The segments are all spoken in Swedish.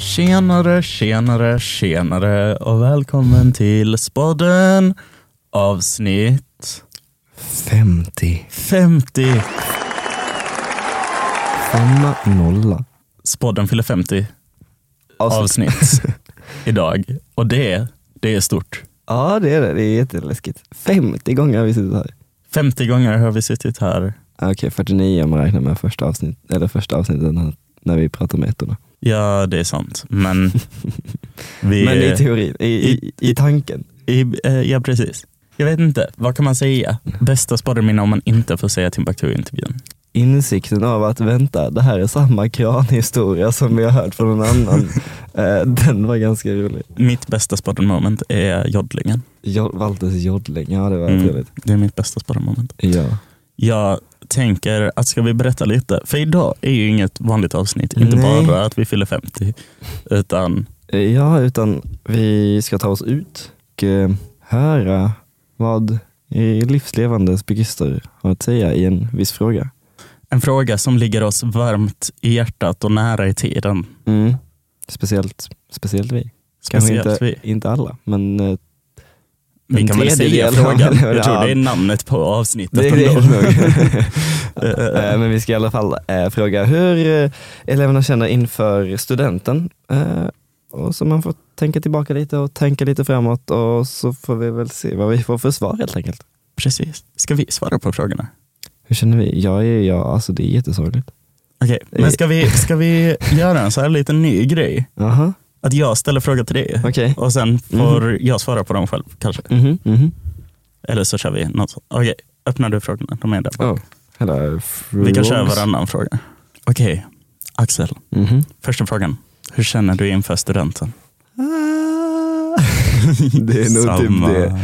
Tjenare, tjenare, tjenare och välkommen till Spodden avsnitt 50. 50. Femma nolla. Spodden fyller 50 Avsnitt. avsnitt idag och det, det är stort. Ja det är det, det är jätteläskigt. 50 gånger har vi suttit här. 50 gånger har vi suttit här. Okej, 49 om man räknar med första, avsnitt, eller första avsnittet när- när vi pratar om ettorna. Ja, det är sant. Men vi... Men i teorin, i, i, i tanken. i, eh, ja, precis. Jag vet inte, vad kan man säga? Bästa Spodden-minne om man inte får säga Timbuktu-intervjun. Insikten av att vänta, det här är samma kranhistoria som vi har hört från någon annan. Eh, den var ganska rolig. Mitt bästa Spodden-moment är joddlingen. Jo, joddling, ja det var Mm. trevligt. Det är mitt bästa Spodden-moment. Ja. Jag tänker att ska vi berätta lite, för idag är ju inget vanligt avsnitt, inte Nej. bara att vi fyller 50, utan Ja, utan vi ska ta oss ut och eh, höra vad livslevande spykister har att säga i en viss fråga. en fråga som ligger oss varmt i hjärtat och nära i tiden. Mm. Speciellt, speciellt vi. Kanske Speciellt inte, vi. inte alla, men eh, Vi kan väl säga frågan. Ja, Jag tror det är namnet på avsnittet. det är ändå. nog. Eh, Men vi ska i alla fall eh, fråga hur eh, eleverna känner inför studenten. Eh, Och så man får tänka tillbaka lite och tänka lite framåt och så får vi väl se vad vi får för svar helt enkelt. Precis. Ska vi svara på frågorna? Hur känner vi? Jag är, jag, alltså det är jättesorgligt. Okej, men ska vi, ska vi göra en så här liten ny grej? Jaha, Att jag ställer frågor till dig okej. och sen får jag svara på dem själv kanske. Mhm, mhm. Eller så kör vi något sånt. Okej, öppnar du frågorna? De är där bak. Oh, hello, Vi kan köra varannan fråga. Okej, Axel. Mhm. Första frågan. Hur känner du inför studenten? Ah, det är nog typ Samma. det.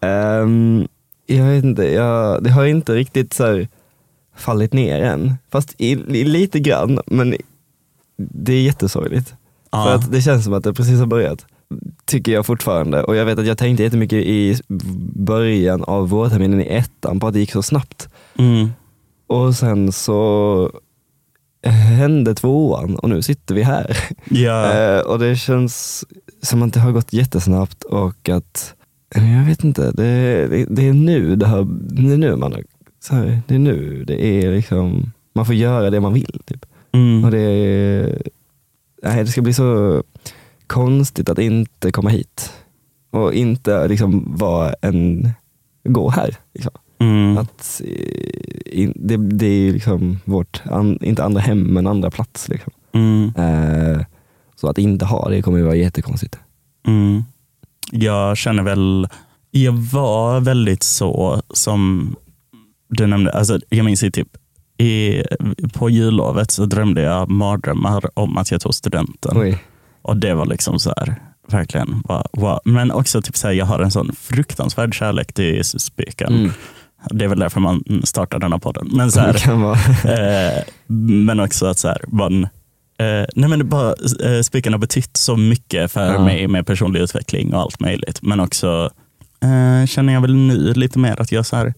Ehm, jag vet inte, jag, det har inte riktigt så här fallit ner än. Fast i, i lite grann, men det är jättesorgligt. Ja. För att det känns som att det precis har börjat. Tycker jag fortfarande. Och jag vet att jag tänkte jättemycket i början av vårterminen i ettan på att det gick så snabbt. Mm. Och sen så hände tvåan och nu sitter vi här. Eh, och det känns som att det har gått jättesnabbt och att, eh, jag vet inte, det, det, det är nu det, har, det är nu man har, så här, det är nu det är liksom, man får göra det man vill. Typ. Mm. Och det, är- nej, det ska bli så konstigt att inte komma hit och inte liksom vara en, gå här. Liksom. Mm. Att, eh, in, det, det är liksom vårt, an, inte andra hem men andra plats. Liksom. Mm. Eh, så att inte ha det kommer ju vara jättekonstigt. Mm. Jag känner väl, jag var väldigt så som du nämnde, alltså jag minns ju typ i, på jullovet så drömde jag mardrömmar om att jag tog studenten. Oj. Och det var liksom så här, verkligen, wow. wow. Men också typ så här, jag har en sån fruktansvärd kärlek till spöken. Mm. Det är väl därför man startar denna podden. Men, så här, eh, men också att så här, man, eh, nej men bara, eh, spöken har betytt så mycket för Ja. mig med personlig utveckling och allt möjligt. Men också eh, känner jag väl nu lite mer att jag så här,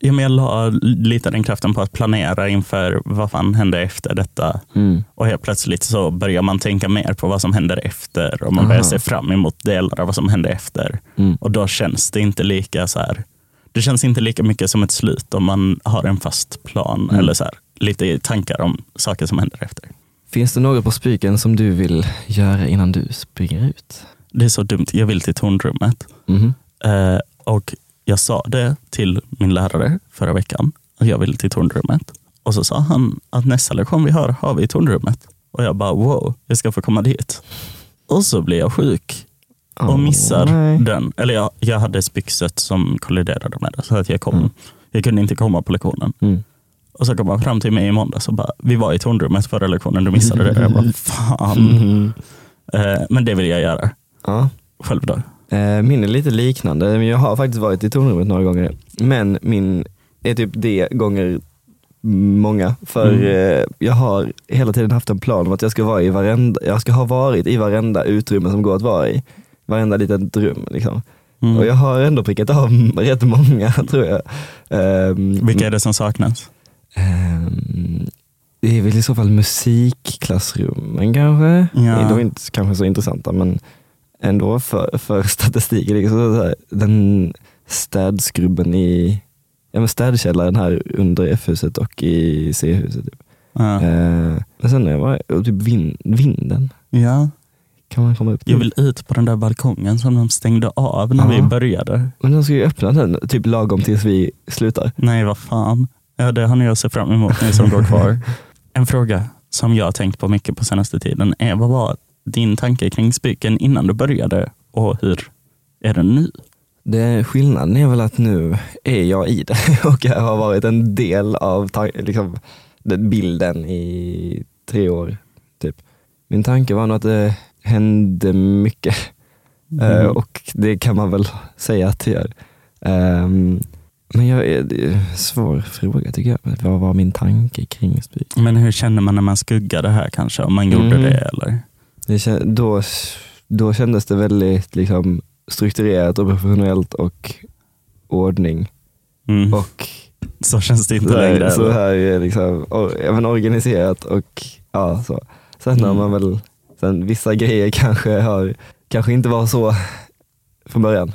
ja, men jag la lite den kraften på att planera inför vad fan händer efter detta. Mm. Och helt plötsligt så börjar man tänka mer på vad som händer efter och man Aha. börjar se fram emot delar av vad som händer efter. Mm. Och då känns det inte lika så här. Det känns inte lika mycket som ett slut om man har en fast plan Mm. eller så här, lite tankar om saker som händer efter. Finns det något på spiken som du vill göra innan du springer ut? Det är så dumt. Jag vill till tornrummet. Mhm. Eh, och jag sa det till min lärare förra veckan. Att jag vill till tornrummet. Och så sa han att nästa lektion vi har, har vi i tornrummet. Och jag bara wow, jag ska få komma dit. Och så blir jag sjuk och missar nej. den. Eller jag, jag hade spyxet som kolliderade med det. Så att jag kom. Mm. Jag kunde inte komma på lektionen. Mm. Och så kom han fram till mig i måndags och bara, vi var i tornrummet förra lektionen, du missade det. Jag bara, fan. Mhm. Eh, men det vill jag göra Ja. själv då. Eh, Min är lite liknande, men jag har faktiskt varit i tornrummet några gånger. Men min är typ det gånger många. För Mm. eh, jag har hela tiden haft en plan om att jag ska, vara i varenda, jag ska ha varit i varenda utrymme som går att vara i. Varenda litet rum. Liksom. Mm. Och jag har ändå prickat av rätt många tror jag. Ehm, Vilka är det som saknas? ehm, Det är väl i så fall musikklassrummen kanske. Ja. De är inte kanske så intressanta men ändå för, för statistiken. Liksom den städskrubben i ja, men städkällaren här under F-huset och i C-huset. Typ. Ja. Eh, men sen jag bara, och typ vind, vinden. ja, Kan man komma upp till? jag vill ut på den där balkongen som de stängde av när Ja. vi började. Men de ska ju öppna den typ lagom tills vi slutar. Nej, vad fan. Ja, det har ni att se fram emot, ni som går kvar. En fråga som jag har tänkt på mycket på senaste tiden är vad var din tanke kring spyken innan du började och hur är den nu? Det, skillnaden är väl att nu är jag i det och jag har varit en del av liksom, den bilden i tre år. Typ. Min tanke var nog att det hände mycket Eh, Mm. och det kan man väl säga att det gör. Ehm, men jag, är- det är en svår fråga tycker jag. Vad var min tanke kring spyk? Men hur känner man när man skuggar det här kanske? Om man gjorde Mm. det eller? Det, då, då kändes det väldigt liksom, strukturerat och professionellt och ordning. Mm. Och så känns det inte längre. så här är liksom, or, men organiserat och ja, så. Sen har Mm. man väl, sen vissa grejer kanske har, kanske inte var så från början.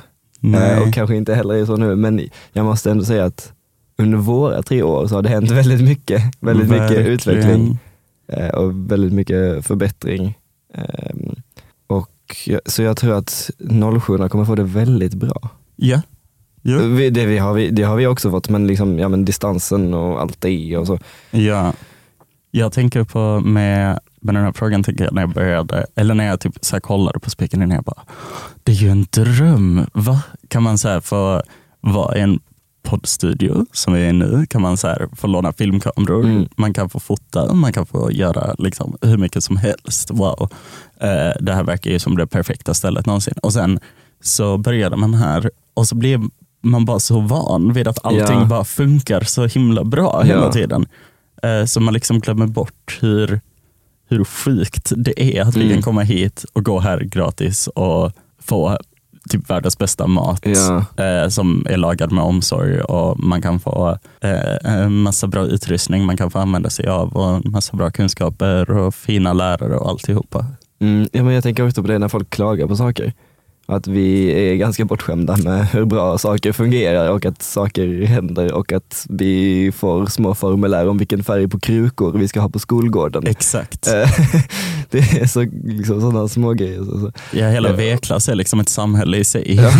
Eh, och kanske inte heller är så nu, men jag måste ändå säga att under våra tre år så har det hänt väldigt mycket. Väldigt mycket Verkligen. utveckling eh, och väldigt mycket förbättring. Ehm, och så jag tror att 07 kommer få det väldigt bra. Ja. Vi- Det, vi har, vi, det har vi också fått, men, liksom, ja, men distansen och allt det och så. Ja. Jag tänker på med, med den här frågan tänker jag när jag började, eller när jag typ så här kollade på spiken jag bara, det är ju en dröm. Va? Kan man så här få vara en poddstudio som vi är i nu, kan man så här få låna filmkameror, Mm. man kan få fota, man kan få göra liksom hur mycket som helst. Wow. Eh, det här verkar ju som det perfekta stället någonsin. Och sen så började man här och så blev man bara så van vid att allting Ja. bara funkar så himla bra hela Ja. tiden. Eh, Så man liksom glömmer bort hur, hur sjukt det är att vi Mm. kan komma hit och gå här gratis och få typ världens bästa mat Ja. eh, som är lagad med omsorg och man kan få eh, en massa bra utrustning man kan få använda sig av och en massa bra kunskaper och fina lärare och alltihopa. Mm, ja, men jag tänker också på det när folk klagar på saker. Att vi är ganska bortskämda med hur bra saker fungerar och att saker händer och att vi får små formulär om vilken färg på krukor vi ska ha på skolgården. Exakt. Eh, det är så, liksom, sådana små grejer. Ja, hela. V-klass är liksom ett samhälle i sig. Ja,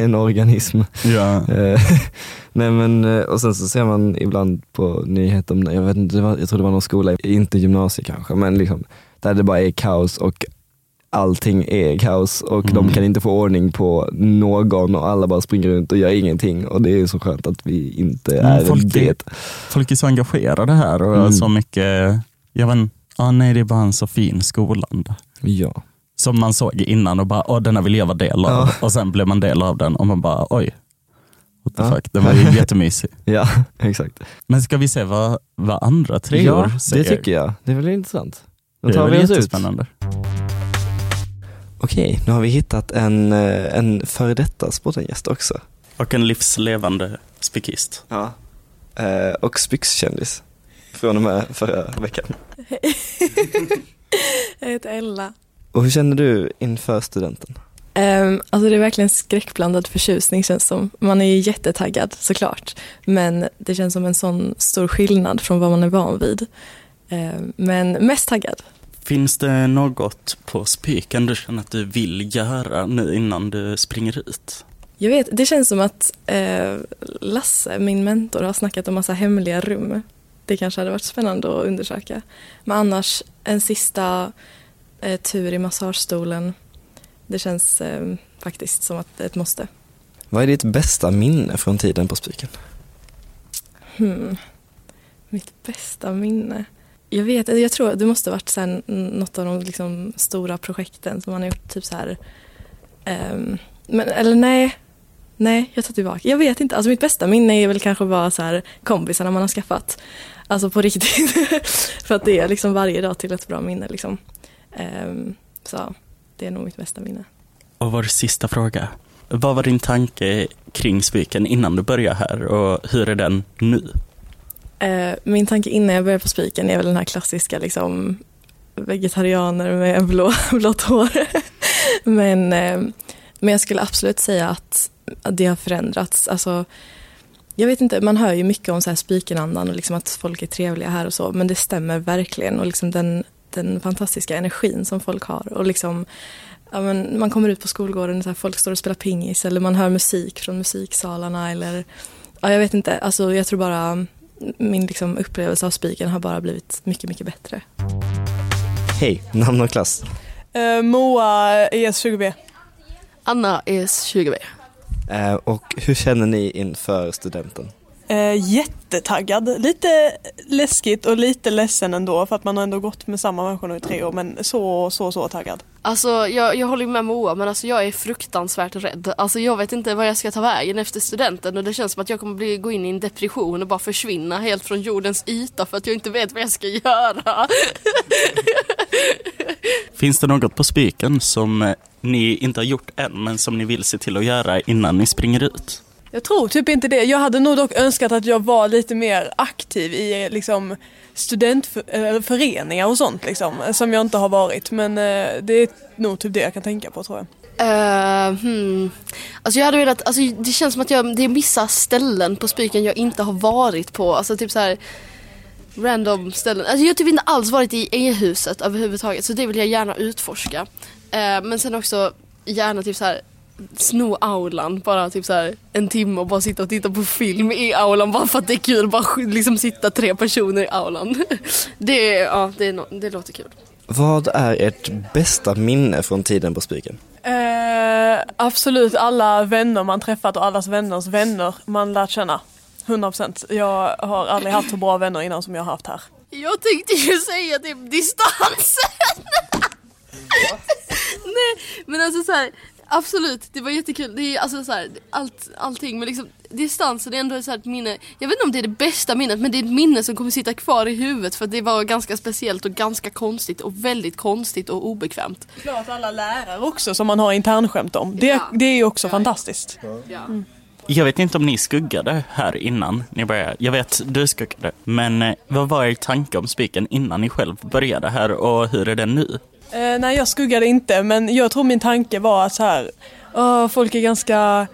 en organism. Ja. Eh, Nej, men, eh, och sen så ser man ibland på nyheter, jag, vet inte, jag tror det var någon skola, inte gymnasie kanske, men liksom, där det bara är kaos och allting är kaos och de Mm. kan inte få ordning på någon och alla bara springer runt och gör ingenting och det är så skönt att vi inte Men är folk är- det. Folk är så engagerade här och Mm. så mycket, jag vet ah, nej det är bara en så fin skolanda. Ja. Som man såg innan och bara, åh denna vill jag vara del av. Ja. Och sen blev man del av den och man bara, oj. What the Ja. fuck, den var ju jättemysig. ja, exakt. Men ska vi se vad, vad andra treor Ja, säger? det tycker jag. Det är väl intressant. Då Det är tar vi oss ut. Okej, nu har vi hittat en, eh, en före detta sportengäst också. Och en livslevande spikist. Ja. Eh, och spyxkändis. Från och med förra veckan. Jag heter Ella. Och hur känner du inför studenten? Um, alltså det är verkligen skräckblandad förtjusning känns som. Man är ju jättetaggad såklart. Men det känns som en sån stor skillnad från vad man är van vid. Ehm, men mest taggad. Finns det något på spiken du känner att du vill göra nu innan du springer ut? Jag vet, det känns som att eh, Lasse, min mentor, har snackat om massa hemliga rum. Det kanske hade varit spännande att undersöka. Men annars, en sista eh, tur i massagestolen. Det känns eh, faktiskt som att ett måste. Vad är ditt bästa minne från tiden på Spiken? Hmm. Mitt bästa minne? Jag vet, jag tror det måste varit så här, något av de liksom, stora projekten som man har gjort. Typ så här, um, men, eller nej, nej, jag tar tillbaka. Jag vet inte, alltså mitt bästa minne är väl kanske bara så här kompisarna man har skaffat. Alltså på riktigt. För att det är liksom varje dag till ett bra minne liksom. Um, så det är nog mitt bästa minne. Och vår sista fråga. Vad var din tanke kring spiken innan du började här och hur är den nu? Eh, min tanke innan jag började på spiken är väl den här klassiska liksom, vegetarianer med blå, blått hår. men, eh, men jag skulle absolut säga att, att det har förändrats. Alltså, jag vet inte, man hör ju mycket om så här spikenandan och liksom att folk är trevliga här och så, men det stämmer verkligen. Och liksom den, den fantastiska energin som folk har. Och liksom, ja, men man kommer ut på skolgården och så här, folk står och spelar pingis eller man hör musik från musiksalarna. Eller, ja, jag vet inte, alltså, jag tror bara min liksom, upplevelse av spiken har bara blivit mycket, mycket bättre. Hej, namn och klass? Uh, Moa ES20B. Anna ES20B. Uh, och hur känner ni inför studenten? Uh, jättetaggad. Lite läskigt och lite ledsen ändå för att man har ändå gått med samma människor nu i tre år men så, så, så taggad. Alltså jag, jag håller med Moa men alltså jag är fruktansvärt rädd. Alltså jag vet inte vad jag ska ta vägen efter studenten och det känns som att jag kommer bli, gå in i en depression och bara försvinna helt från jordens yta för att jag inte vet vad jag ska göra. Finns det något på spiken som eh, ni inte har gjort än men som ni vill se till att göra innan ni springer ut? Jag tror typ inte det. Jag hade nog dock önskat att jag var lite mer aktiv i liksom studentföreningar och sånt liksom, som jag inte har varit. Men eh, det är nog typ det jag kan tänka på tror jag. Uh, hmm. Alltså jag hade velat, alltså det känns som att jag, det är vissa ställen på Spiken jag inte har varit på. Alltså typ så här random ställen. Alltså jag har typ inte alls varit i E-huset överhuvudtaget så det vill jag gärna utforska. Uh, men sen också gärna typ så här sno aulan bara typ så här, en timme och bara sitta och titta på film i aulan bara för att det är kul. Bara liksom sitta tre personer i aulan. Det, ja, det, det låter kul. Vad är ert bästa minne från tiden på Spiken? Eh, absolut alla vänner man träffat och allas vänners vänner man lärt känna. 100%. Jag har aldrig haft så bra vänner innan som jag har haft här. Jag tänkte ju säga typ distansen. Nej men alltså så här, Absolut, det var jättekul. Det är alltså så här, allt, allting men liksom distansen är ändå så ett minne. Jag vet inte om det är det bästa minnet men det är ett minne som kommer sitta kvar i huvudet för det var ganska speciellt och ganska konstigt och väldigt konstigt och obekvämt. Klart alla lärare också som man har internskämt om. Det, ja. det är ju också ja. fantastiskt. Ja. Mm. Jag vet inte om ni skuggade här innan ni började. Jag vet du skuggade. Men eh, vad var er tanke om spiken innan ni själv började här och hur är den nu? Eh, nej, jag skuggade inte, men jag tror min tanke var att så här, oh, folk är ganska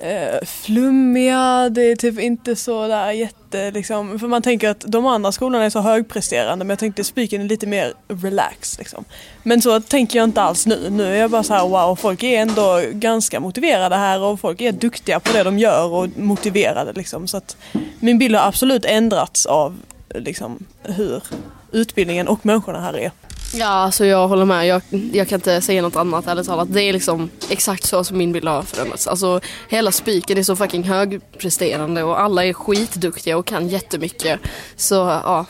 eh, flummiga, det är typ inte så där jätte liksom, för man tänker att de andra skolorna är så högpresterande men jag tänkte spiken är lite mer relax liksom. Men så tänker jag inte alls nu. Nu är jag bara så här wow, folk är ändå ganska motiverade här och folk är duktiga på det de gör och motiverade liksom. Så att min bild har absolut ändrats av liksom hur utbildningen och människorna här är. Ja, alltså jag håller med. Jag, jag kan inte säga något annat ärligt talat. Det är liksom exakt så som min bild har förändrats. Alltså hela spiken är så fucking högpresterande och alla är skitduktiga och kan jättemycket. Så ja.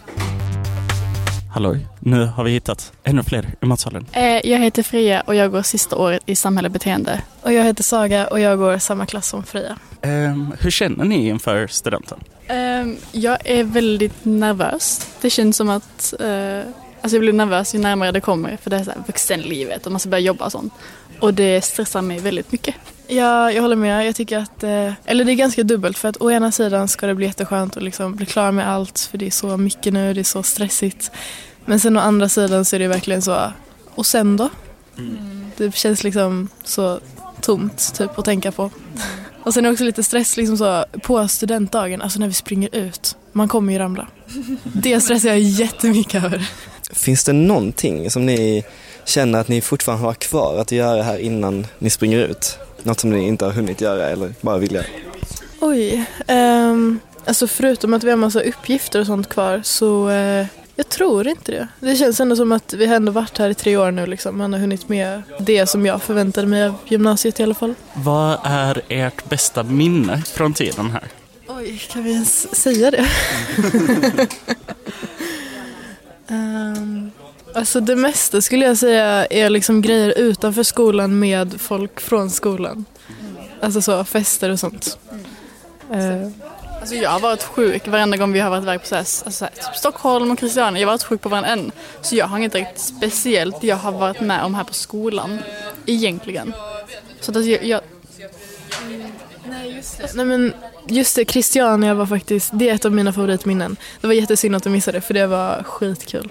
Halloj, nu har vi hittat ännu fler i matsalen. Eh, jag heter Fria och jag går sista året i samhälle och beteende. Och jag heter Saga och jag går samma klass som Fria. Um, hur känner ni inför studenten? Um, jag är väldigt nervös. Det känns som att uh, Alltså jag blir nervös ju närmare det kommer för det är så här vuxenlivet och man ska börja jobba och sånt. Och det stressar mig väldigt mycket. Ja, jag håller med. Jag tycker att, eh, eller det är ganska dubbelt för att å ena sidan ska det bli jätteskönt att liksom bli klar med allt för det är så mycket nu, det är så stressigt. Men sen å andra sidan så är det verkligen så, och sen då? Mm. Det känns liksom så tomt typ att tänka på. Och sen är det också lite stress liksom så på studentdagen, alltså när vi springer ut. Man kommer ju ramla. Det stressar jag jättemycket över. Finns det någonting som ni känner att ni fortfarande har kvar att göra här innan ni springer ut? Något som ni inte har hunnit göra eller bara vill göra? Oj, um, alltså förutom att vi har massa uppgifter och sånt kvar så uh, jag tror inte det. Det känns ändå som att vi har ändå varit här i tre år nu liksom. Man har hunnit med det som jag förväntade mig av gymnasiet i alla fall. Vad är ert bästa minne från tiden här? Oj, kan vi ens säga det? um, alltså det mesta skulle jag säga är liksom grejer utanför skolan med folk från skolan. Alltså så fester och sånt. Uh, Alltså jag har varit sjuk varenda gång vi har varit iväg på så här, alltså så här, typ Stockholm och Christiania. Jag har varit sjuk på varenda en. Så jag har inget direkt speciellt jag har varit med om här på skolan. Egentligen. Så att alltså, jag, jag... Nej, Nej men just det, Christiania var faktiskt, det är ett av mina favoritminnen. Det var jättesynd att du missade det för det var skitkul.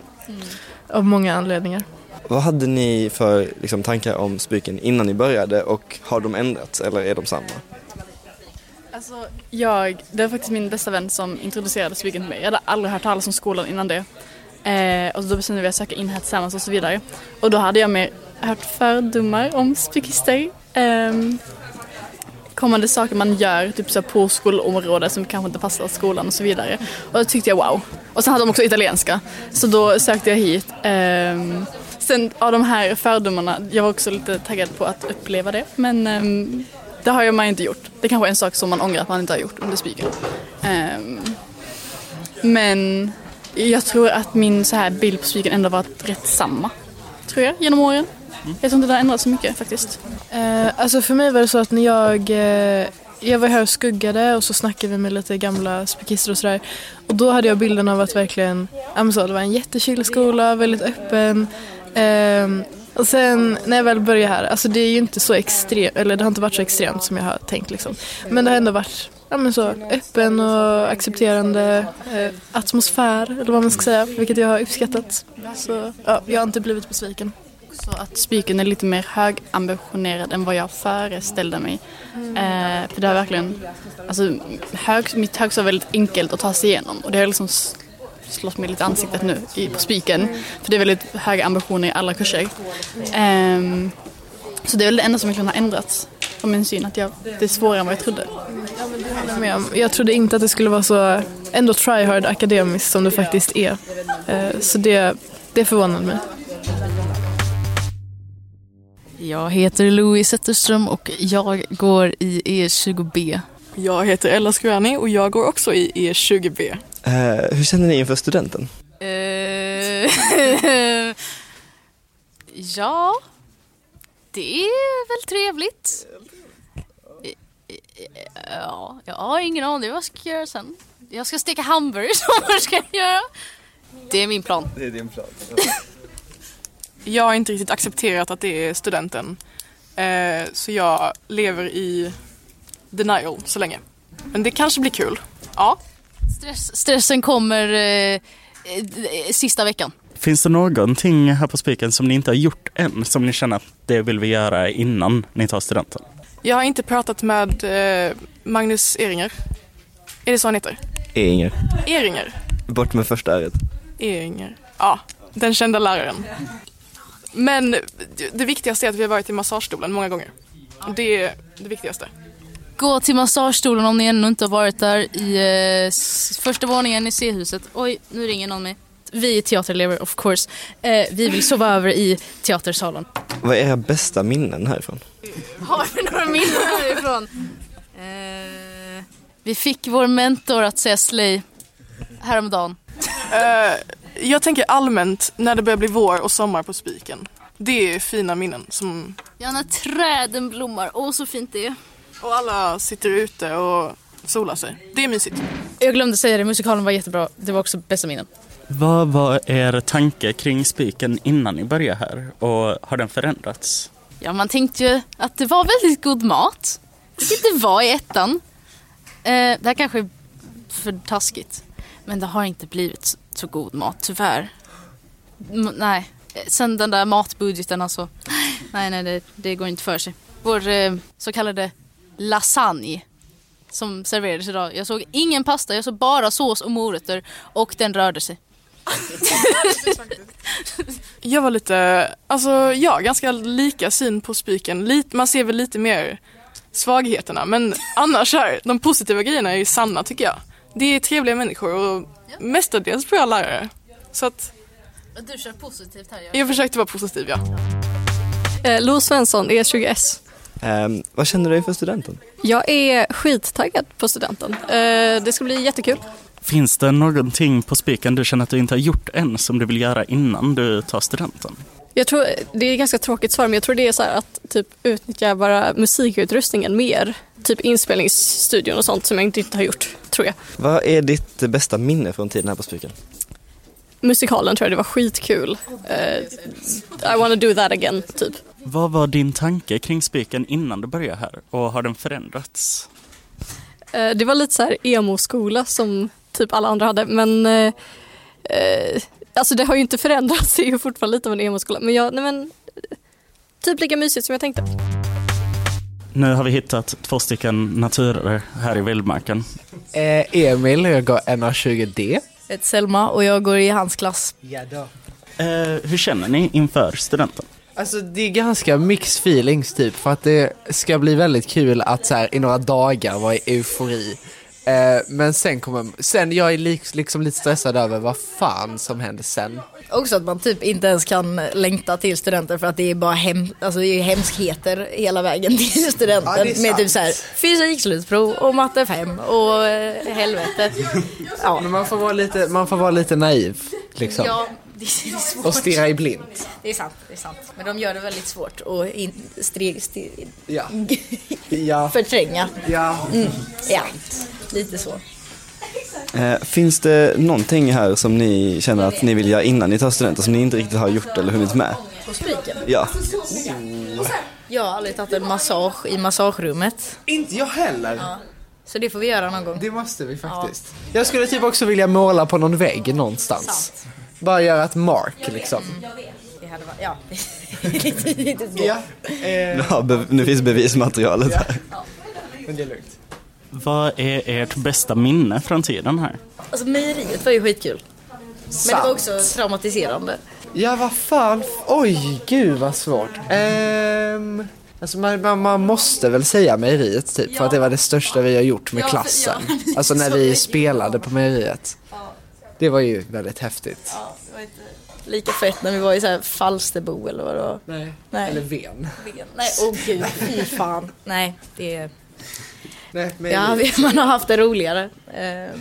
Av många anledningar. Vad hade ni för liksom, tankar om Spyken innan ni började och har de ändrats eller är de samma? Alltså, jag, det var faktiskt min bästa vän som introducerade Spyken till mig. Jag hade aldrig hört talas om skolan innan det. Eh, och då bestämde vi att söka in här tillsammans och så vidare. Och då hade jag mer hört fördomar om spykister. Eh, kommande saker man gör typ så på skolområdet som kanske inte passar skolan och så vidare. Och då tyckte jag wow. Och sen hade de också italienska. Så då sökte jag hit. Eh, sen av de här fördomarna, jag var också lite taggad på att uppleva det. Men ehm, det har jag man inte gjort. Det kanske är en sak som man ångrar att man inte har gjort under Spiken. Ehm, men jag tror att min så här bild på Spiken ändå varit rätt samma. Tror jag, genom åren. Jag tror inte det har ändrats så mycket faktiskt. Eh, alltså för mig var det så att när jag, eh, jag var här och skuggade och så snackade vi med lite gamla spikister och sådär. Och då hade jag bilden av att verkligen, ja men så, det var en jättechill skola, väldigt öppen. Eh, och sen när jag väl började här, alltså det är ju inte så extremt, eller det har inte varit så extremt som jag har tänkt liksom. Men det har ändå varit ja, men så, öppen och accepterande eh, atmosfär, eller vad man ska säga, vilket jag har uppskattat. Så ja, jag har inte blivit besviken. Så att Spiken är lite mer högambitionerad än vad jag föreställde mig. Eh, för det har verkligen, alltså hög, mitt högstad var väldigt enkelt att ta sig igenom och det har liksom slått mig lite i ansiktet nu i, på Spiken. För det är väldigt höga ambitioner i alla kurser. Ehm, så det är väl det enda som har ändrats på min syn, att jag, det är svårare än vad jag trodde. håller med om. Jag trodde inte att det skulle vara så ändå tryhard akademiskt som det faktiskt är. Eh, Så det, det förvånade mig. Jag heter Louis Zetterström och jag går i E E20B. Jag heter Ella Skruani och jag går också i E20B. Eh, hur känner ni inför studenten? Eh, ja, det är väl trevligt. Ja, jag har ingen aning vad jag ska göra sen. Jag ska steka hamburgare, vad ska jag göra? Det är min plan. Det är din plan. Jag har inte riktigt accepterat att det är studenten. Eh, så jag lever i denial så länge. Men det kanske blir kul. Ja. Stress, stressen kommer eh, eh, sista veckan. Finns det någonting här på Spiken som ni inte har gjort än, som ni känner att det vill vi göra innan ni tar studenten? Jag har inte pratat med eh, Magnus Eringer. Är det så han heter? Inger. Eringer. Bort med första äret. Eringer. Ja, den kända läraren. Men det- viktigaste är att vi har varit i massagestolen många gånger. Det är det viktigaste. Gå till massagestolen om ni ännu inte har varit där i eh, första våningen i C-huset. Oj, nu ringer någon mig. Vi är teaterelever of course. Eh, vi vill sova över i teatersalen. Vad är era bästa minnen härifrån? Har vi några minnen härifrån? Eh, vi fick vår mentor att säga slay häromdagen. Jag tänker allmänt när det börjar bli vår och sommar på Spiken. Det är fina minnen. Som, Ja, när träden blommar. Åh, så fint det är. och alla sitter ute och solar sig. Det är mysigt. Jag glömde säga det, musikalen var jättebra. Det var också bästa minnen. Vad var er tanke kring Spiken innan ni började här och har den förändrats? Ja, man tänkte ju att det var väldigt god mat. Vilket det var i ettan. Eh, det här kanske är för taskigt. Men det har inte blivit så- god mat, tyvärr. M- nej, sen den där matbudgeten alltså. Nej, nej, det, det går inte för sig. Vår eh, så kallade lasagne som serverades idag. Jag såg ingen pasta, jag såg bara sås och morötter och den rörde sig. Jag var lite, alltså ja, ganska lika syn på Spiken. Lite, man ser väl lite mer svagheterna men annars här, de positiva grejerna är ju sanna tycker jag. Det är trevliga människor och mestadels bra lärare. Så att Du kör positivt här. jag försökte vara positiv ja. Eh, Lo Svensson, E20S. Ehm, vad känner du inför studenten? Jag är skittaggad på studenten. Eh, det ska bli jättekul. Finns det någonting på Spiken du känner att du inte har gjort än som du vill göra innan du tar studenten? Jag tror, det är ett ganska tråkigt svar men jag tror det är så här att typ utnyttja bara musikutrustningen mer. Typ inspelningsstudion och sånt som jag inte har gjort, tror jag. Vad är ditt bästa minne från tiden här på Spiken? Musikalen tror jag det var skitkul. Eh, I wanna do that again, typ. Vad var din tanke kring Spiken innan du började här och har den förändrats? Eh, Det var lite så här emo-skola som typ alla andra hade men eh, alltså det har ju inte förändrats, det är ju fortfarande lite av en emo-skola men, jag, nej men typ lika mysigt som jag tänkte. Nu har vi hittat två stycken naturer här i vildmarken. Eh, Emil, jag går NA20D. Jag heter Selma och jag går i hans klass. Ja då. Eh, hur känner ni inför studenten? Alltså det är ganska mixed feelings typ för att det ska bli väldigt kul att så här, i några dagar vara i eufori. Eh, men sen kommer, sen jag är lik, liksom lite stressad över vad fan som händer sen. Också att man typ inte ens kan längta till studenten för att det är bara hem, alltså det är hemskheter hela vägen till studenten. Ja, med typ så här fysikslutprov och matte 5 och eh, helvete. Ja. Men man får vara lite, man får vara lite naiv liksom. Ja, det är svårt. Och stirra i blint. Det är sant, det är sant. Men de gör det väldigt svårt att in. Ja. förtränga. Ja. Mm. Ja, lite så. Eh, finns det någonting här som ni känner att ni vill göra innan ni tar studenten som ni inte riktigt har gjort eller hunnit med? På spiken? Ja. Jag har aldrig tagit en massage i massagerummet. Inte jag heller. Ja. Så det får vi göra någon gång. Det måste vi faktiskt. Jag skulle typ också vilja måla på någon vägg någonstans. Bara göra ett mark liksom. Det hade varit, ja. lite, lite så. Ja. ja be- nu finns bevismaterialet här. Men det är lugnt. Vad är ert bästa minne från tiden här? Alltså mejeriet var ju skitkul. Men det var Sant. också traumatiserande. Ja, vad fan. Oj, gud vad svårt. Ehm, alltså man, man, man måste väl säga mejeriet typ, för att det var det största vi har gjort med Ja, för- klassen. ja. Alltså när vi spelade på mejeriet. Det var ju väldigt häftigt. Det var inte lika fett när vi var i så här Falsterbo eller vad det var. Nej. Nej. Eller Ven. Nej, åh gud, fy fan. Nej, det är... Nej, Ja, mejeriet. vi- man har haft det roligare. Eh,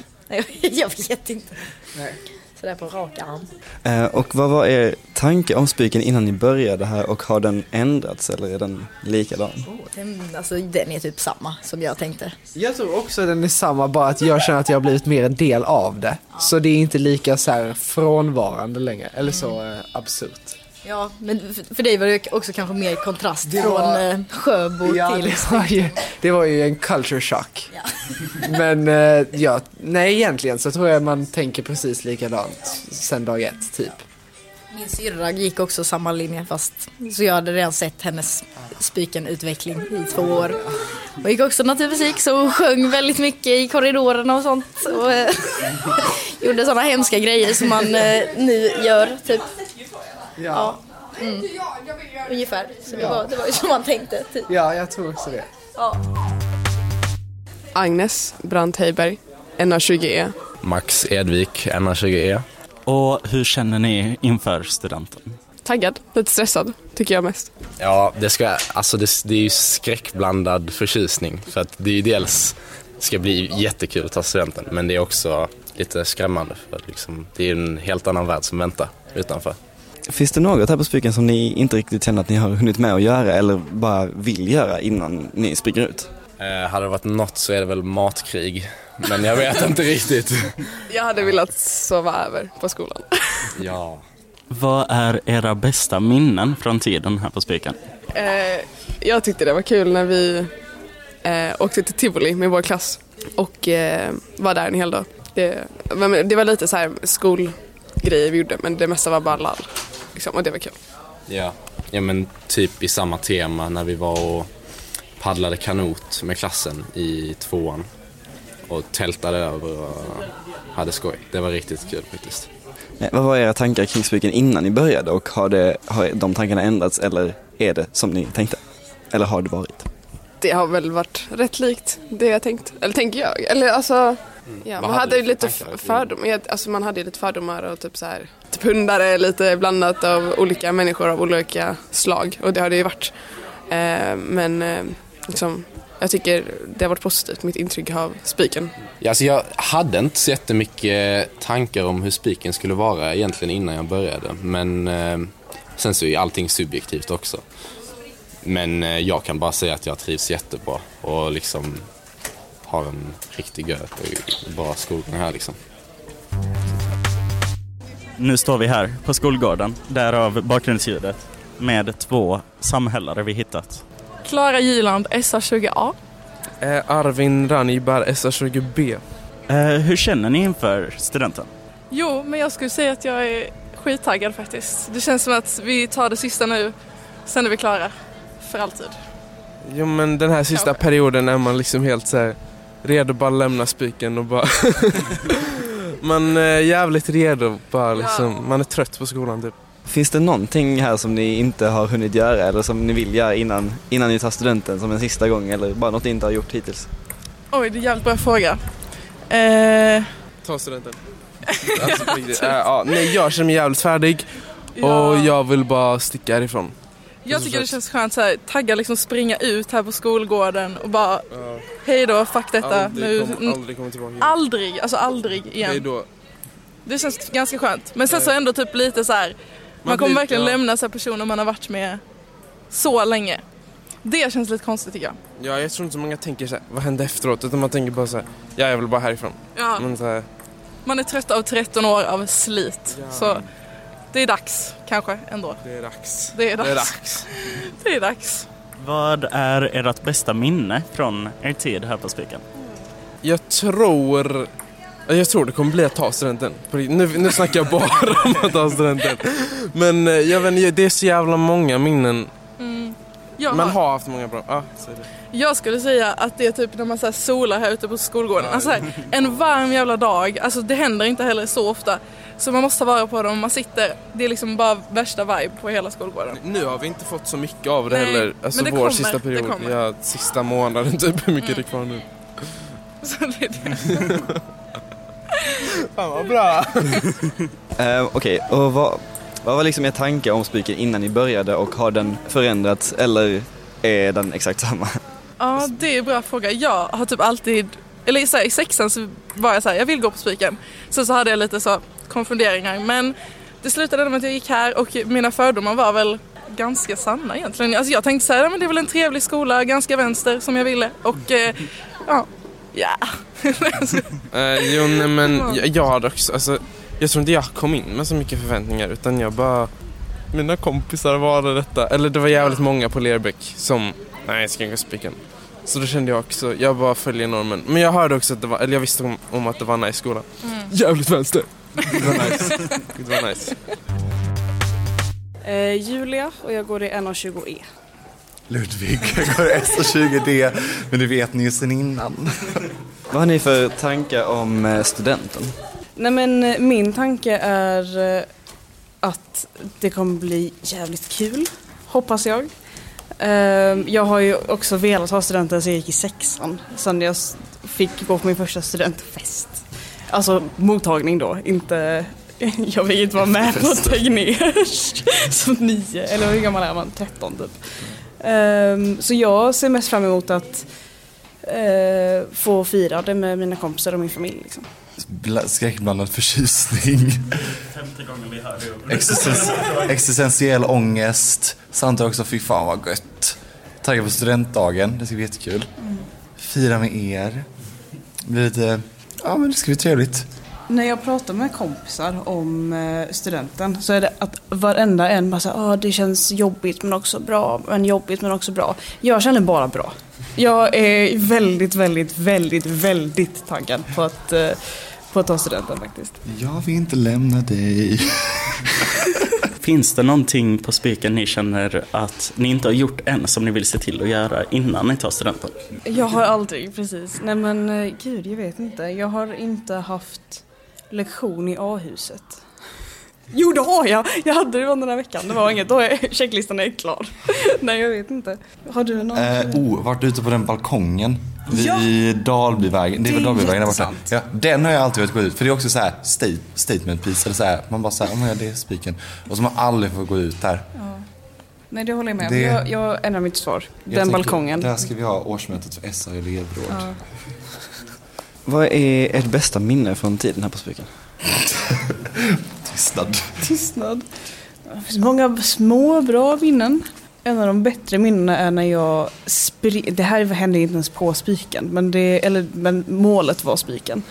jag vet inte. Nej. Sådär på rak arm. Eh, och vad var er tanke om Spiken innan ni började här och har den ändrats eller är den likadan? Den, alltså, den är typ samma som jag tänkte. Jag tror också den är samma, bara att jag känner att jag har blivit mer en del av det. Så det är inte lika så här frånvarande längre, eller så eh, absurt. Ja, men för, dig var det också kanske mer kontrast Det från var- eh, Sjöbo Ja, till... det var, ju, det var ju en culture shock. Men eh, ja, nej egentligen så tror jag man tänker precis likadant sen dag ett typ. Min syrra gick också samma linje fast så jag hade redan sett hennes spikenutveckling i två år. Hon gick också naturfysik så hon sjöng väldigt mycket i korridorerna och sånt. Och, eh, gjorde sådana hemska grejer som man nu gör typ. Ja. Mm. Ungefär. Så det var, det var ju som man tänkte. Typ. Ja, jag tror också det. Ja. Agnes Brandt Heiberg, NA20E. Max Edvik, NA20E. Och hur känner ni inför studenten? Taggad, lite stressad tycker jag mest. Ja, det, ska, alltså det, det är ju skräckblandad förtjusning. För att det är ju dels ska bli jättekul att ta studenten, men det är också lite skrämmande. För att liksom, det är en helt annan värld som väntar utanför. Finns det något här på Spiken som ni inte riktigt känner att ni har hunnit med att göra eller bara vill göra innan ni springer ut? Eh, hade det varit något så är det väl matkrig. Men jag vet inte riktigt. Jag hade velat sova över på skolan. Ja. Vad är era bästa minnen från tiden här på Spiken? Eh, jag tyckte det var kul när vi eh, åkte till Tivoli med vår klass och eh, var där en hel dag. Det, det var lite så här skolgrejer vi gjorde men det mesta var bara lall. Liksom, och det var kul. Ja. ja, men typ i samma tema när vi var och paddlade kanot med klassen i tvåan. Och tältade över och hade skoj. Det var riktigt kul faktiskt. Nej, vad var era tankar kring Spiken innan ni började och har, det, har de tankarna ändrats eller är det som ni tänkte? Eller har det varit? Det har väl varit rätt likt det jag tänkt. Eller tänker jag. Eller alltså, ja, Vad man hade hade lite fördomar. Ja, Alltså man hade lite fördomar och typ så här, typ hundare lite blandat av olika människor av olika slag. Och det har det ju varit. Eh, men eh, liksom, jag tycker det har varit positivt, mitt intryck av spiken. Ja, alltså jag hade inte så jättemycket tankar om hur spiken skulle vara egentligen innan jag började. Men eh, sen så är allting subjektivt också. Men eh, jag kan bara säga att jag trivs jättebra och liksom har en riktig gött och bra skolgång här liksom. Nu står vi här på skolgården, därav bakgrundsljudet, med två samhällare vi hittat. Klara Gyland, SA20A. Eh, Arvin Ranibar, SA20B. Eh, hur känner ni inför studenten? Jo, men jag skulle säga att jag är skittaggad faktiskt. Det känns som att vi tar det sista nu, sen är vi klara. För alltid. Jo men den här sista perioden är man liksom helt så här redo bara lämna spiken och bara... man är jävligt redo bara liksom. Man är trött på skolan typ. Finns det någonting här som ni inte har hunnit göra eller som ni vill göra innan, innan ni tar studenten som en sista gång eller bara något ni inte har gjort hittills? Oj, det är jävligt bra fråga. Eh, Ta studenten. Alltså, riktigt. Eh, ja, nej, jag känner mig jävligt färdig Ja. och jag vill bara sticka härifrån. Jag tycker det känns skönt så här, tagga liksom springa ut här på skolgården och bara hej då, fuck detta. Aldrig, nu, kom, aldrig komma tillbaka. aldrig, alltså aldrig igen. Hej då. Det känns ganska skönt. Men sen så Eh. ändå typ lite så här. Man, Man kommer blir- verkligen ja. lämna så här personer man har varit med så länge. Det känns lite konstigt tycker jag. Ja, jag tror inte så många tänker så här, vad hände efteråt? Utan man tänker bara så här, ja, jag vill bara härifrån. Ja. Men så här, Man är trött av 13 år av slit. Ja. Så det är dags kanske ändå. det är dags. Det är dags. Det är dags. Det är dags. Vad är ert bästa minne från er tid här på Spiken? Jag tror... Jag tror det kommer bli att ta studenten. Nu, nu snackar jag bara om att ta studenten. Men eh, jag vet inte, det är så jävla många minnen. Mm. Jag, Man har, haft många bra. Ja, säg det. jag skulle säga att det är typ när man så här solar här ute på skolgården. Alltså här, en varm jävla dag. Alltså det händer inte heller så ofta. Så man måste ta vara på dem. Man sitter, det är liksom bara värsta vibe på hela skolgården. Nu har vi inte fått så mycket av det Nej, heller. Alltså men det vår kommer, sista det period. kommer. Mm. Ja, sista månaden typ. Hur mycket är det kvar nu? Så det är det. Fan vad bra! Eh, Okej, och vad, vad var liksom er tanke om spiken innan ni började och har den förändrats eller är den exakt samma? Ja, det är en bra fråga. Jag har typ alltid, eller så här, i sexan så var jag så här, jag vill gå på Spiken. Sen så hade jag lite så konfunderingar men det slutade med att jag gick här och mina fördomar var väl ganska sanna egentligen. Alltså jag tänkte så här, ja, men det är väl en trevlig skola, ganska vänster som jag ville och eh, ja, ja. Eh, jo, nej, men jag, jag hade också, alltså, jag tror inte jag kom in med så mycket förväntningar utan jag bara, mina kompisar valde detta. Eller det var jävligt många på Lerbäck som, nej jag ska gå spiken. Så då kände jag också, jag bara följer normen. Men jag hörde också att det var, eller jag visste om, om att det var nice skola. Mm. Jävligt vänster! Det var nice. Det var nice. Eh, Julia och jag går i 1,20E. Ludvig går SO20D, men det vet ni ju sen innan. Vad har ni för tankar om eh, studenten? Nej men eh, min tanke är eh, att det kommer bli jävligt kul, hoppas jag. Eh, Jag har ju också velat ha studenten sen jag gick i sexan, sen jag fick gå på min första studentfest. Alltså mottagning då, inte jag fick inte vara med på Tegnérs som nio, eller hur gammal är man? 13 typ. Ehm, Så jag ser mest fram emot att eh, få fira det med mina kompisar och min familj. Liksom. Bla- Skräckblandad förtjusning, Femte gången vi hör det. Existens, existentiell ångest, samtidigt också fy fan vad gött. Taggad på studentdagen, det ska bli jättekul. Fira med er. Det blir lite, ja men det ska bli trevligt. När jag pratar med kompisar om eh, studenten så är det att varenda en bara säger att det känns jobbigt men också bra, men jobbigt men också bra. Jag känner bara bra. Jag är väldigt, väldigt, väldigt, väldigt taggad på att, eh, på att ta studenten faktiskt. Jag vill inte lämna dig. Finns det någonting på Spiken ni känner att ni inte har gjort än som ni vill se till att göra innan ni tar studenten? Jag har aldrig, precis. Nej men eh, gud, jag vet inte. Jag har inte haft lektion i A-huset. Jo det har jag! Jag hade det under den här veckan. Det var inget, då är checklistan är klar. Nej jag vet inte. Har du någon? Eh, oh, varit ute på den balkongen vid Dalbyvägen. Det är väl Det är Dalbyvägen där borta. Ja, den har jag alltid velat gå ut. För det är också så här state, statement piece. Eller så här, man bara säger, oh, ja, det är spiken. Och så har man aldrig fått gå ut där. Ja. Nej det håller jag med om. Det- Jag, jag ändrar mitt svar. Jag Den tänker, balkongen. Där ska vi ha årsmötet för SR elevråd. Ja. Vad är ert bästa minne från tiden här på spiken? Tystnad. Tystnad. Det finns många små bra minnen. En av de bättre minnena är när jag spri- Det här hände inte ens på spiken, men, det, eller, men målet var spiken.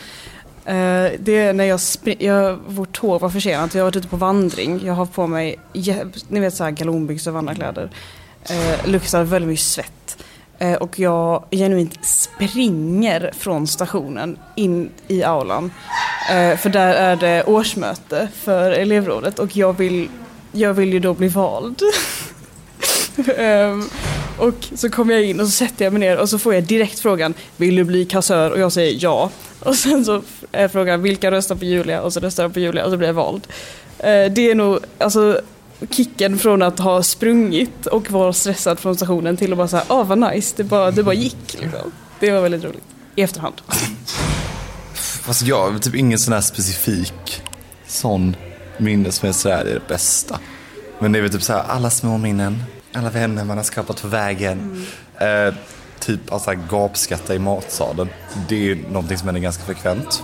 Uh, det är när jag, spri- jag, vårt tåg var försenat, jag har varit ute på vandring. Jag har på mig, ni vet såhär galonbyxor och vandrarkläder. Eh, uh, luktar väldigt mycket svett. Uh, och jag genuint springer från stationen in i aulan. Eh, för där är det årsmöte för elevrådet och jag vill, jag vill ju då bli vald. Ehm, och så kommer jag in och så sätter jag mig ner och så får jag direkt frågan Vill du bli kassör? Och jag säger ja. Och sen så är frågan vilka röstar på Julia? Och så röstar jag på Julia och så blir jag vald. Eh, det är nog, alltså kicken från att ha sprungit och vara stressad från stationen till att bara säga, ah vad nice, det bara, det bara gick. Liksom. Det var väldigt roligt. I efterhand. Fast jag har typ ingen sån här specifik sån minne som är sådär det är det bästa. Men det är väl typ såhär alla små minnen, alla vänner man har skapat på vägen. Eh, typ alltså gapskratta i matsalen. Det är ju någonting som händer ganska frekvent.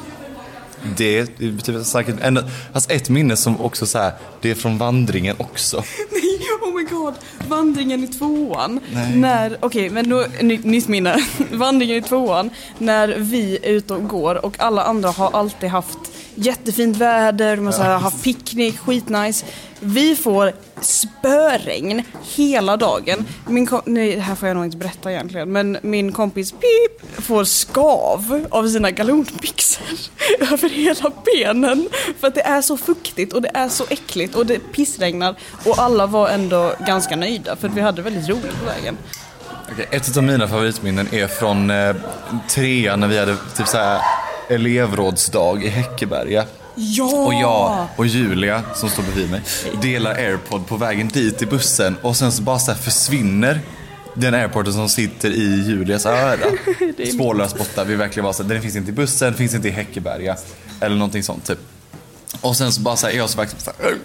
Det typ säkert en, alltså ett minne som också så här, det är från vandringen också. Nej, oh my god. Vandringen i tvåan. Nej. När, okej, men då, ny, nytt minne. Vandringen i tvåan. När vi är ute och går och alla andra har alltid haft jättefint väder, de har så här, haft picknick, skitnice. Vi får spöregn hela dagen. Min Nej, det här får jag nog inte berätta egentligen, men min kompis Pip får skav av sina galonbyxor över hela benen. För att det är så fuktigt och det är så äckligt och det pissregnar. Och alla var ändå ganska nöjda för att vi hade väldigt roligt på vägen. Okej, ett av mina favoritminnen är från eh, trean när vi hade typ så här elevrådsdag i Häckeberga. Ja! Och jag och Julia, som står bredvid mig, delar airpod på vägen dit i bussen och sen så bara så försvinner den airpodden som sitter i Julias öra. Är Spårlöst borta. Vi verkligen bara så här, den finns inte i bussen, finns inte i Häckeberga. Eller någonting sånt typ. Och sen så bara så här, är jag så verkligen så här, "Åh,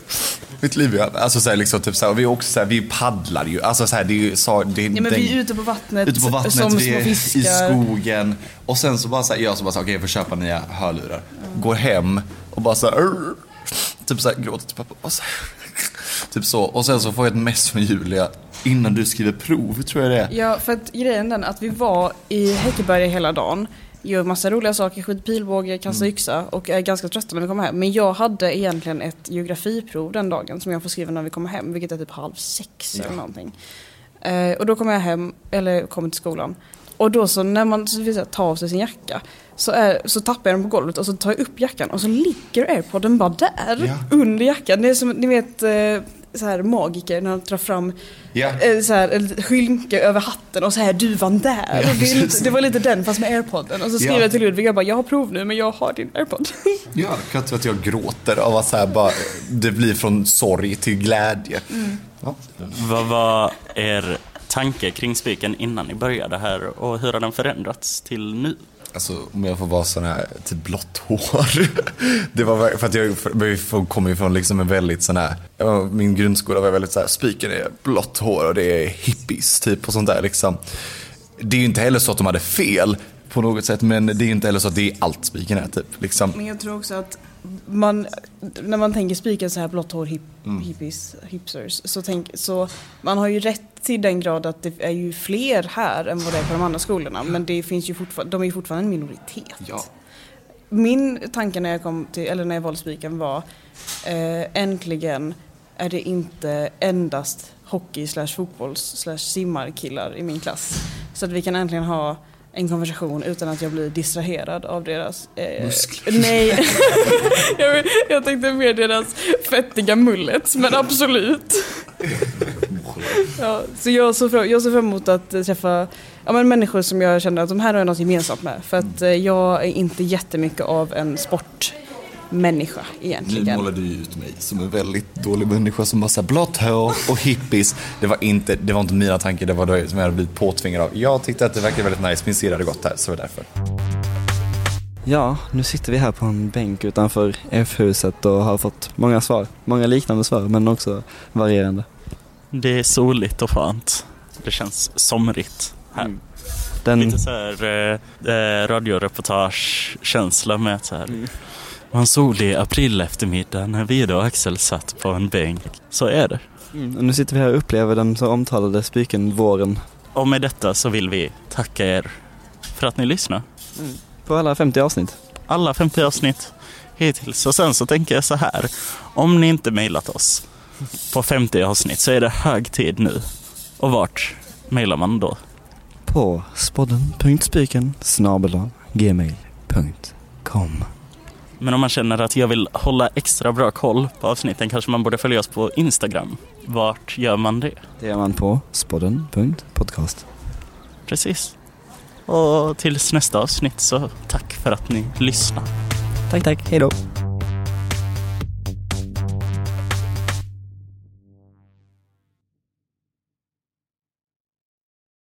mitt liv är över." Alltså så här, liksom typ så här, och vi är också så här, vi paddlar ju. Alltså så här, det är ju så, det, Ja, men den- vi är ute på vattnet, ute på vattnet, som vi små är fiskar. i skogen. Och sen så bara så här, jag så bara så här, okej jag får köpa nya hörlurar. Går hem och bara så här, "Arr." typ så här gråter till pappa. Bara så. Typ så. Och sen så får jag ett mess från Julia innan du skriver prov, tror jag det är. Ja, för att grejen den att vi var i Häckeberga hela dagen, gör massa roliga saker, skjuter pilbåge, kastar yxa och är ganska trötta när vi kommer hem. Men jag hade egentligen ett geografiprov den dagen som jag får skriva när vi kommer hem, vilket är typ halv sex eller någonting. Eh, och då kommer jag hem, eller kommer till skolan. Och då så när man så vill säga, tar av sig sin jacka så, är, så tappar jag den på golvet och så tar jag upp jackan och så ligger airpodden bara där under jackan. Det är som, ni vet eh, så här magiker när de drar fram Ja. eh, så här, ett skynke över hatten och så här duvan där. Ja, Och det, lite, det var lite den fast med airpodden. Och så skriver Ja. jag till Ludvig jag bara jag har prov nu men jag har din airpod. Ja, jag tror att jag gråter av att så här bara, det blir från sorg till glädje. Ja. Vad var er tanke kring spiken innan ni började här och hur har den förändrats till nu? Alltså om jag får vara sån här, typ blått hår. Det var för att jag kommer ju från liksom en väldigt sån här, min grundskola var väldigt så här, spiken är blått hår och det är hippies typ och sånt där liksom. Det är ju inte heller så att de hade fel på något sätt men det är ju inte heller så att det är allt spiken är typ. Liksom. Men jag tror också att man, när man tänker spiken så här blått hår, hip, Mm. hippies, hipsters, så, tänk, så man har ju rätt till den grad att det är ju fler här än vad det är på de andra skolorna. Men det finns ju fortfarande, de är ju fortfarande en minoritet. Ja. Min tanke när jag kom till, eller när jag valde spiken var eh, äntligen är det inte endast hockey slash fotbolls slash simmarkillar i min klass. Så att vi kan äntligen ha en konversation utan att jag blir distraherad av deras... Eh, Muskler. Nej, jag, jag tänkte mer deras fettiga mullets, men absolut. Ja, så jag såg fram, jag såg fram emot att träffa ja, men människor som jag kände att de här har jag något gemensamt med. För att eh, jag är inte jättemycket av en sportmänniska Nu egentligen. målade du ut mig som en väldigt dålig människa som här, blått hår och hippies. Det var inte, det var inte mina tankar, det var det som jag hade blivit påtvingad av. Jag tyckte att det verkade väldigt nice, min syrra hade gått här, så det var därför. Ja, nu sitter vi här på en bänk utanför F-huset och har fått många svar. Många liknande svar, men också varierande. Det är soligt och skönt. Det känns somrigt här. Den- Lite så här eh, eh, radioreportage-känsla med så här, Mm. en solig april eftermiddag när Vida och Axel satt på en bänk. Så är det. Mm. Och nu sitter vi här och upplever den så omtalade spiken våren Och med detta så vill vi tacka er för att ni lyssnar. på alla 50 avsnitt. Alla 50 avsnitt hittills. Och sen så tänker jag så här. Om ni inte mejlat oss på 50 avsnitt så är det hög tid nu. Och vart mejlar man då? på spodden.spiken gmail.com Men om man känner att jag vill hålla extra bra koll på avsnitten kanske man borde följa oss på Instagram. Vart gör man det? Det gör man på spodden.podcast. Precis. Och tills nästa avsnitt så tack för att ni lyssnar. Tack, tack. Hej då.